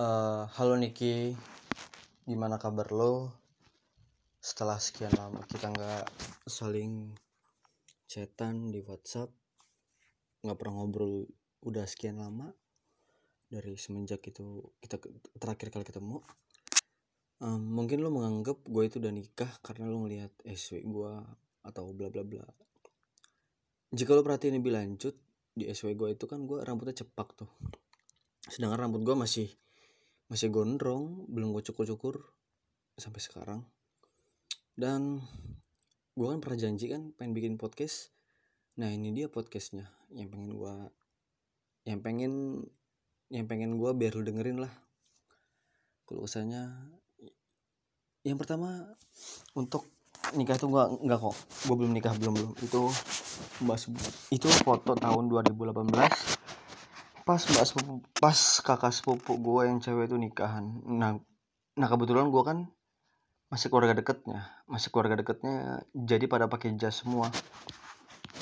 Eh, halo Niki, gimana kabar lo? Setelah sekian lama kita nggak saling chatan di WhatsApp, nggak pernah ngobrol udah sekian lama dari semenjak itu kita terakhir kali ketemu. Em, mungkin lo menganggap gue itu udah nikah karena lo ngelihat SW gue atau bla bla bla. Jika lo perhatiin lebih lanjut di SW gue itu kan gue rambutnya cepak tuh. Sedangkan rambut gue masih masih gondrong belum gue cukur-cukur sampai sekarang. Dan gue kan pernah janji kan pengen bikin podcast. Nah ini dia podcastnya. Yang pengen gue yang pengen yang pengen gue biar lu dengerin lah. Kalau usahanya yang pertama untuk nikah itu gua nggak kok. Gue belum nikah belum belum. Itu itu foto tahun 2018 pas mbak sepupu pas kakak sepupu gue yang cewek itu nikahan. Nah nah kebetulan gue kan masih keluarga deketnya. Masih keluarga deketnya jadi pada pakai jas semua.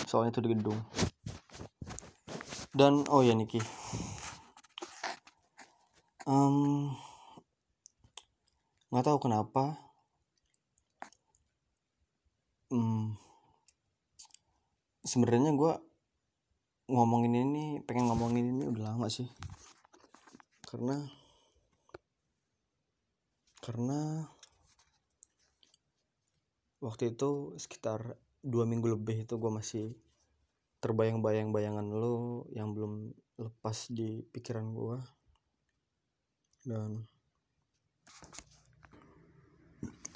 Soalnya itu di gedung. Dan oh ya Niki. Em, nggak tahu kenapa. Hmm, sebenarnya gue ngomongin ini pengen ngomongin ini udah lama sih. Karena karena waktu itu sekitar dua minggu lebih itu gue masih terbayang-bayang bayangan lo yang belum lepas di pikiran gue dan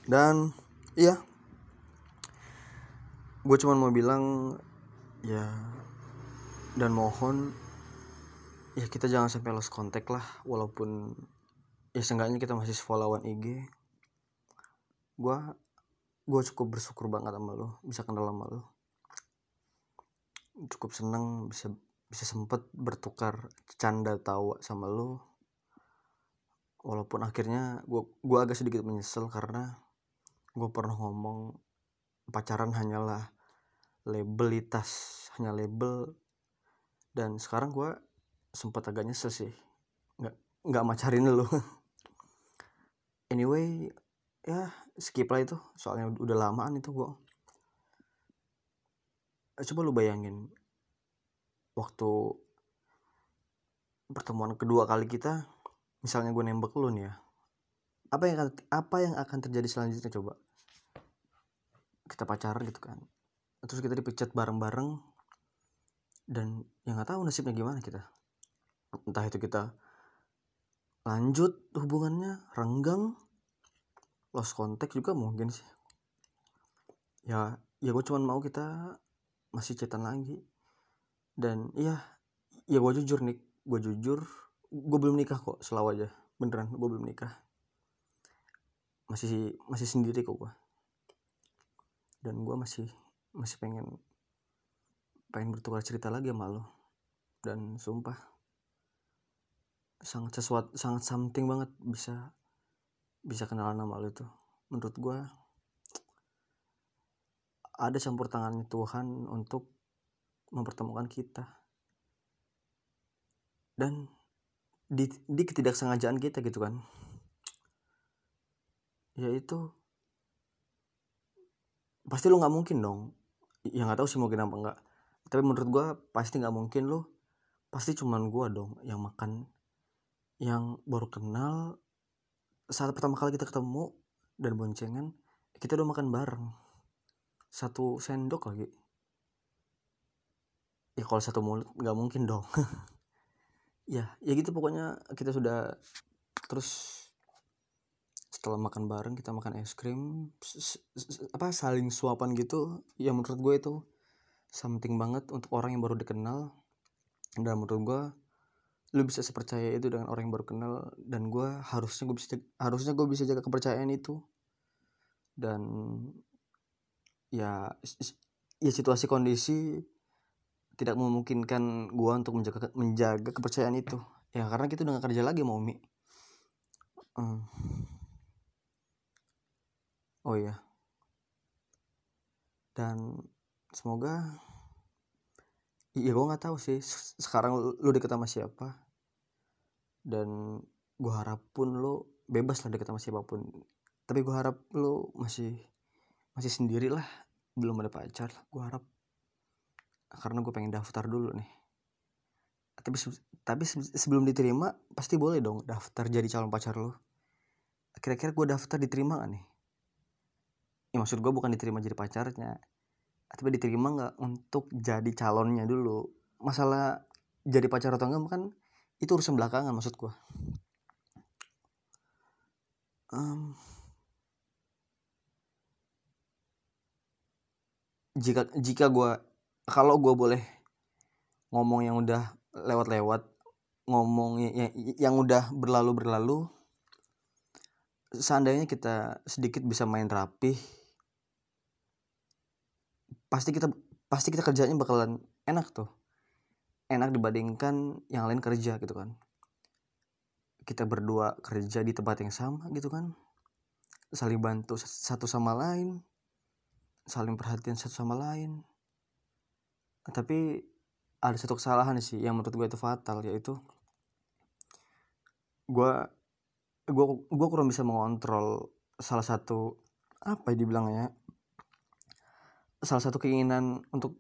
dan iya. Gue cuman mau bilang ya dan mohon ya kita jangan sampai lost kontak lah walaupun ya seenggaknya kita masih followan IG gue gue cukup bersyukur banget sama lo bisa kenal sama lo cukup seneng bisa bisa sempet bertukar canda tawa sama lo walaupun akhirnya gue gua agak sedikit menyesal karena gue pernah ngomong pacaran hanyalah labelitas hanya label dan sekarang gue sempat agak nyesel sih. Nggak nggak macarin lo anyway ya skip lah itu. Soalnya udah lamaan itu gue coba lu bayangin waktu pertemuan kedua kali kita misalnya gue nembak lu nih ya apa yang apa yang akan terjadi selanjutnya coba? Kita pacaran gitu kan. Terus kita dipecat bareng-bareng dan yang nggak tahu nasibnya gimana kita. Entah itu kita lanjut hubungannya renggang lost contact juga mungkin sih. Ya ya gue cuman mau kita masih chatan lagi. Dan iya ya gue jujur nih gue jujur gue belum nikah kok selalu aja. Beneran gue belum nikah. Masih masih sendiri kok gue dan gue masih masih pengen pengen bertukar cerita lagi sama lo. Dan sumpah sangat sesuatu sangat something banget bisa bisa kenalan sama lo tuh menurut gue ada campur tangannya Tuhan untuk mempertemukan kita. Dan di, di ketidaksengajaan kita gitu kan. Yaitu pasti lo nggak mungkin dong. Ya nggak tahu sih mungkin apa enggak tapi menurut gua pasti nggak mungkin lo pasti cuman gua dong yang makan yang baru kenal saat pertama kali kita ketemu dan boncengan kita udah makan bareng. Satu sendok lagi. Ya kalau satu mulut nggak mungkin dong. Ya ya gitu pokoknya kita sudah terus setelah makan bareng kita makan es krim apa saling suapan gitu. Ya menurut gue itu something banget untuk orang yang baru dikenal. Dan menurut gue lu bisa sepercaya itu dengan orang yang baru kenal. Dan gue harusnya gue bisa harusnya gue bisa jaga kepercayaan itu. Dan ya ya situasi kondisi tidak memungkinkan gue untuk menjaga menjaga kepercayaan itu. Ya karena kita udah gak kerja lagi mau mi Hmm. oh iya. Dan semoga ya gue nggak tahu sih se- sekarang lu lu deket sama siapa. Dan gue harap pun lo bebas lah deket sama siapa pun. Tapi gue harap lo masih masih sendiri lah belum ada pacar gue harap. Karena gue pengen daftar dulu nih. Tapi tapi sebelum diterima pasti boleh dong daftar jadi calon pacar lo kira-kira gue daftar diterima gak nih? Ya maksud gue bukan diterima jadi pacarnya tapi diterima nggak untuk jadi calonnya dulu? Masalah jadi pacar atau enggak kan itu urusan belakangan maksud gue um, jika jika gue kalau gue boleh ngomong yang udah lewat-lewat ngomong yang, yang udah berlalu berlalu seandainya kita sedikit bisa main rapih pasti kita pasti kita kerjanya bakalan enak tuh. Enak dibandingkan yang lain kerja gitu kan. Kita berdua kerja di tempat yang sama gitu kan. Saling bantu satu sama lain. Saling perhatian satu sama lain. Tapi ada satu kesalahan sih yang menurut gue itu fatal yaitu gue gue gue kurang bisa mengontrol salah satu apa ya dibilangnya salah satu keinginan untuk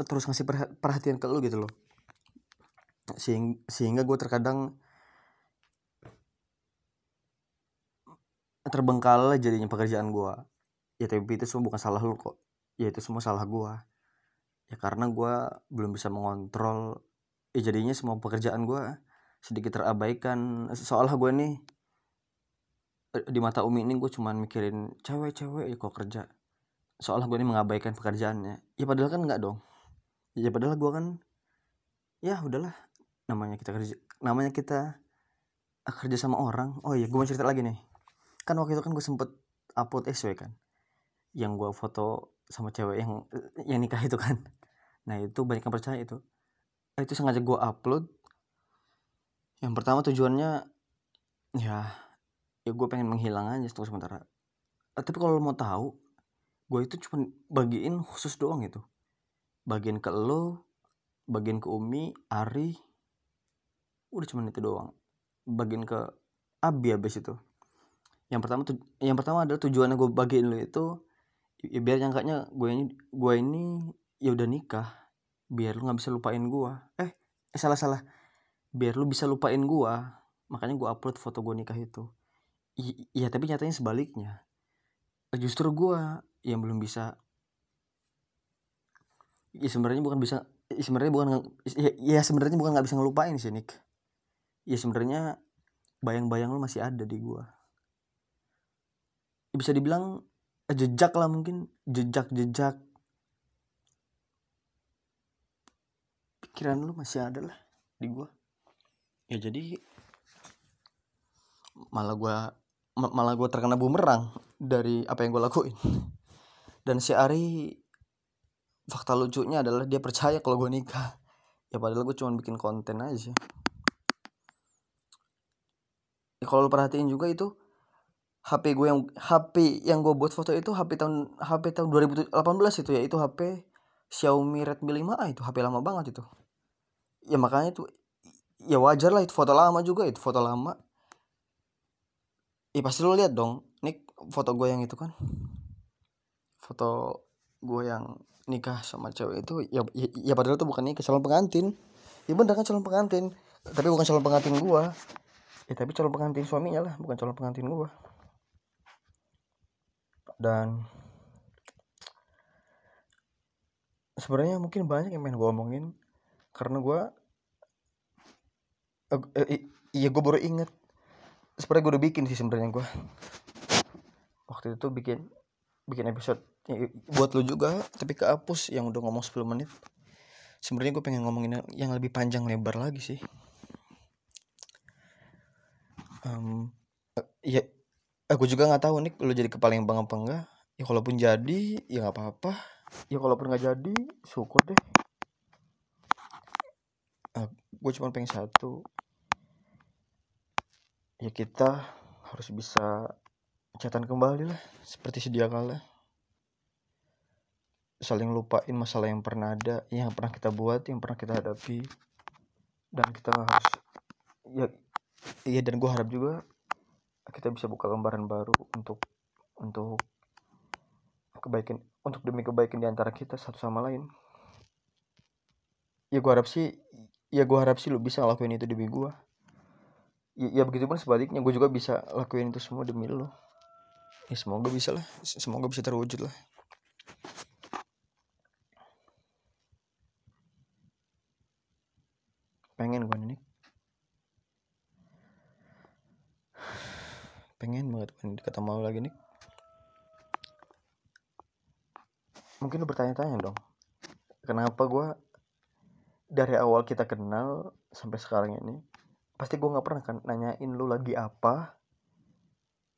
terus ngasih perhatian ke lu gitu loh. Sehingga, gue terkadang terbengkalai jadinya pekerjaan gue ya tapi itu semua bukan salah lu kok. Ya itu semua salah gue ya karena gue belum bisa mengontrol ya jadinya semua pekerjaan gue sedikit terabaikan. Soalnya gue nih di mata umi ini gue cuman mikirin cewek-cewek ya kok kerja seolah gue ini mengabaikan pekerjaannya. Ya padahal kan nggak dong. Ya padahal gue kan ya udahlah namanya kita kerja namanya kita kerja sama orang. Oh iya gue mau cerita lagi nih. Kan waktu itu kan gue sempet upload SW kan yang gue foto sama cewek yang yang nikah itu kan. Nah itu banyak yang percaya itu. Itu sengaja gue upload. Yang pertama tujuannya ya ya gue pengen menghilang aja sementara. Tapi kalau mau tahu gue itu cuma bagiin khusus doang gitu. Bagian ke lo bagian ke Umi Ari udah cuma itu doang. Bagian ke Abi abis itu. Yang pertama tuh yang pertama adalah tujuannya gue bagiin lo itu ya biar nyangkanya gue ini gue ini ya udah nikah biar lu nggak bisa lupain gue eh, eh salah salah. Biar lu bisa lupain gue makanya gue upload foto gue nikah itu. Iya tapi nyatanya sebaliknya. Justru gue yang belum bisa. Ya sebenarnya bukan bisa ya sebenarnya bukan ya, ya sebenarnya bukan nggak bisa ngelupain sih Nick. Ya sebenarnya bayang-bayang lo masih ada di gua. Ya, bisa dibilang eh, jejak lah mungkin jejak-jejak. Pikiran lu masih ada lah di gua. Ya jadi malah gua malah gua terkena bumerang dari apa yang gue lakuin dan si Ari fakta lucunya adalah dia percaya kalau gue nikah. Ya padahal gue cuma bikin konten aja. Ya, kalau lo perhatiin juga itu HP gue yang HP yang gue buat foto itu HP tahun HP tahun 2018 itu ya. Itu HP Xiaomi Redmi 5A itu. HP lama banget itu. Ya makanya itu ya wajar lah itu foto lama juga itu foto lama. Ya pasti lo lihat dong nih foto gue yang itu kan foto gue yang nikah sama cewek itu ya, ya, ya padahal itu bukan nikah calon pengantin. Ya bener kan calon pengantin. Tapi bukan calon pengantin gue ya tapi calon pengantin suaminya lah bukan calon pengantin gue dan sebenarnya mungkin banyak yang main gue omongin karena gue eh, eh, iya gue baru inget. Sebenarnya gue udah bikin sih sebenarnya gue waktu itu bikin bikin episode buat lu juga tapi kehapus yang udah ngomong 10 menit. Sebenarnya gue pengen ngomongin yang lebih panjang lebar lagi sih. Um, ya aku juga nggak tahu nih lu jadi kepala yang bang apa enggak. Ya kalaupun jadi ya nggak apa-apa. Ya kalaupun nggak jadi syukur deh. Uh, gue cuma pengen satu. Ya kita harus bisa catatan kembali lah seperti sedia kala saling lupain masalah yang pernah ada yang pernah kita buat yang pernah kita hadapi. Dan kita harus ya iya dan gue harap juga kita bisa buka lembaran baru untuk untuk kebaikan untuk demi kebaikan di antara kita satu sama lain. Ya gue harap sih ya gue harap sih lu bisa ngelakuin itu demi gue ya, ya begitu pun sebaliknya gue juga bisa lakuin itu semua demi lo ya semoga bisa lah semoga bisa terwujud lah pengen gue nih pengen banget gue ketemu lo lagi nih mungkin lu bertanya-tanya dong. Kenapa gue dari awal kita kenal sampai sekarang ini pasti gue nggak pernah kan nanyain lu lagi apa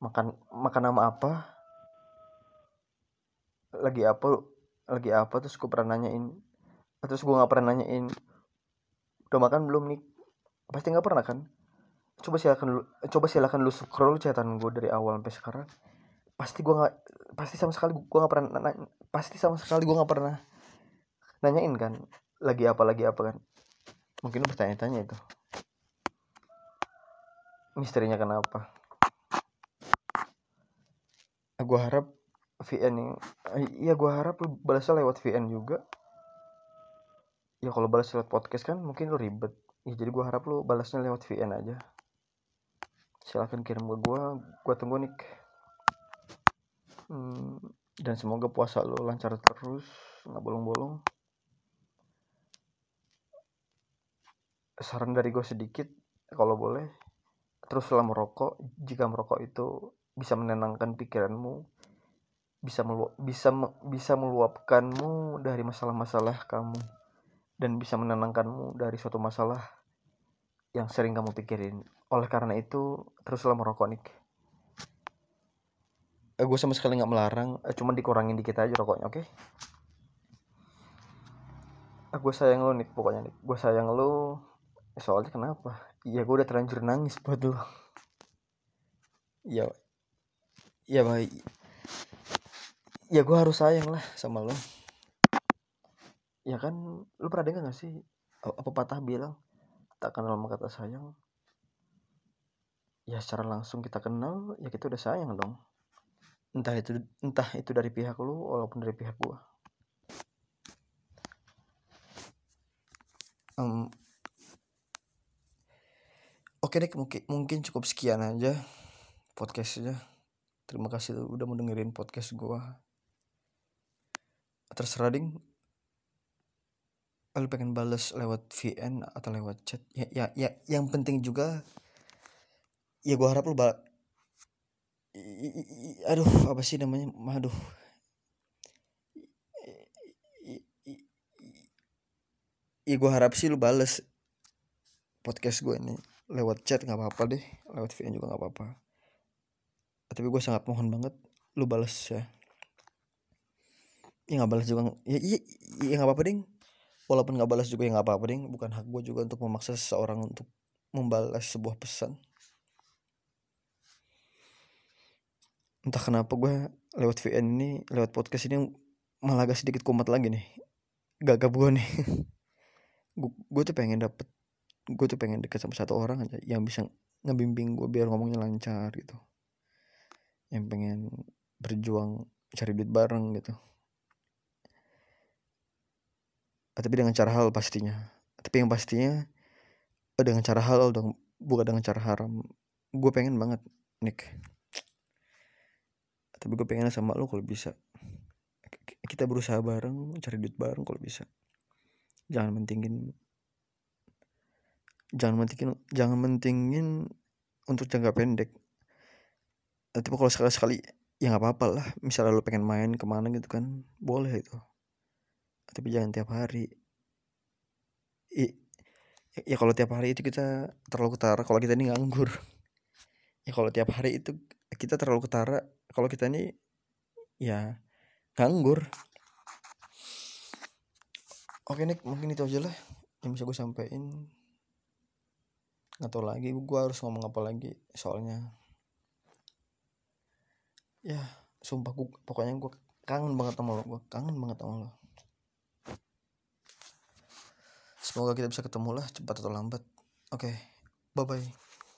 makan makan nama apa lagi apa lagi apa terus gue pernah nanyain terus gue nggak pernah nanyain udah makan belum nih? Pasti nggak pernah kan. Coba silakan lu coba silakan lu scroll catatan gue dari awal sampai sekarang pasti gue nggak pasti sama sekali gue nggak pernah nanya, pasti sama sekali gue nggak pernah nanyain kan lagi apa lagi apa kan. Mungkin lu bertanya-tanya itu. Misterinya kenapa? Gue harap VN yang iya gue harap lu balasnya lewat VN juga. Ya kalau balas lewat podcast kan mungkin lu ribet. Ya jadi gue harap lu balasnya lewat VN aja. Silahkan kirim ke gue gue tunggu nih hmm, dan semoga puasa lu lancar terus nggak bolong-bolong saran dari gue sedikit kalau boleh teruslah merokok jika merokok itu bisa menenangkan pikiranmu bisa melu bisa bisa meluapkanmu dari masalah-masalah kamu dan bisa menenangkanmu dari suatu masalah yang sering kamu pikirin. Oleh karena itu, teruslah merokok nih. Eh, gue sama sekali nggak melarang, eh, cuma dikurangin dikit aja rokoknya, oke? Okay? Eh, gue sayang lo nih, pokoknya nih. Gue sayang lo. Soalnya kenapa? Ya gue udah terlanjur nangis buat lo. Ya, ya baik. Ya gue harus sayang lah sama lo ya kan lu pernah dengar gak sih apa patah bilang tak kenal maka kata sayang ya secara langsung kita kenal ya kita udah sayang dong entah itu entah itu dari pihak lu walaupun dari pihak gua. Um, oke deh mungkin mungkin cukup sekian aja podcastnya. Terima kasih udah mau dengerin podcast gua. Terserah ding. Lu pengen bales lewat VN atau lewat chat? Ya ya, ya yang penting juga ya gua harap lu aduh apa sih namanya? Aduh. Ya gua harap sih lu bales podcast gue ini. Lewat chat nggak apa-apa deh lewat VN juga nggak apa-apa. Tapi gue sangat mohon banget lu bales ya. Ya nggak balas juga ya iya ya nggak apa-apa deh walaupun nggak balas juga ya nggak apa-apa ding. Bukan hak gue juga untuk memaksa seseorang untuk membalas sebuah pesan entah kenapa gue lewat VN ini lewat podcast ini malah agak sedikit kumat lagi nih. Gagap gue nih. Gue tuh pengen dapet gue tuh pengen deket sama satu orang aja yang bisa ngebimbing gue biar ngomongnya lancar gitu. Yang pengen berjuang cari duit bareng gitu. Tapi dengan cara hal pastinya. Tapi yang pastinya eh, dengan cara halal dong bukan dengan cara haram. Gue pengen banget Nick tapi gue pengen sama lo kalau bisa. Kita berusaha bareng cari duit bareng kalau bisa. Jangan mentingin jangan mentingin jangan mentingin untuk jangka pendek. Tapi kalau sekali sekali ya nggak apa-apa lah. Misalnya lo pengen main ke mana gitu kan boleh itu. Tapi jangan tiap hari. I, ya kalau tiap hari itu kita terlalu ketara. Kalau kita ini nganggur. Ya kalau tiap hari itu kita terlalu ketara kalau kita ini ya nganggur. Oke nih mungkin itu aja lah yang bisa gue sampaikan nggak tahu lagi gue harus ngomong apa lagi soalnya. Ya sumpah gue pokoknya gue kangen banget sama lo gue kangen banget sama lo. Semoga kita bisa ketemu lah cepat atau lambat. Oke okay, bye bye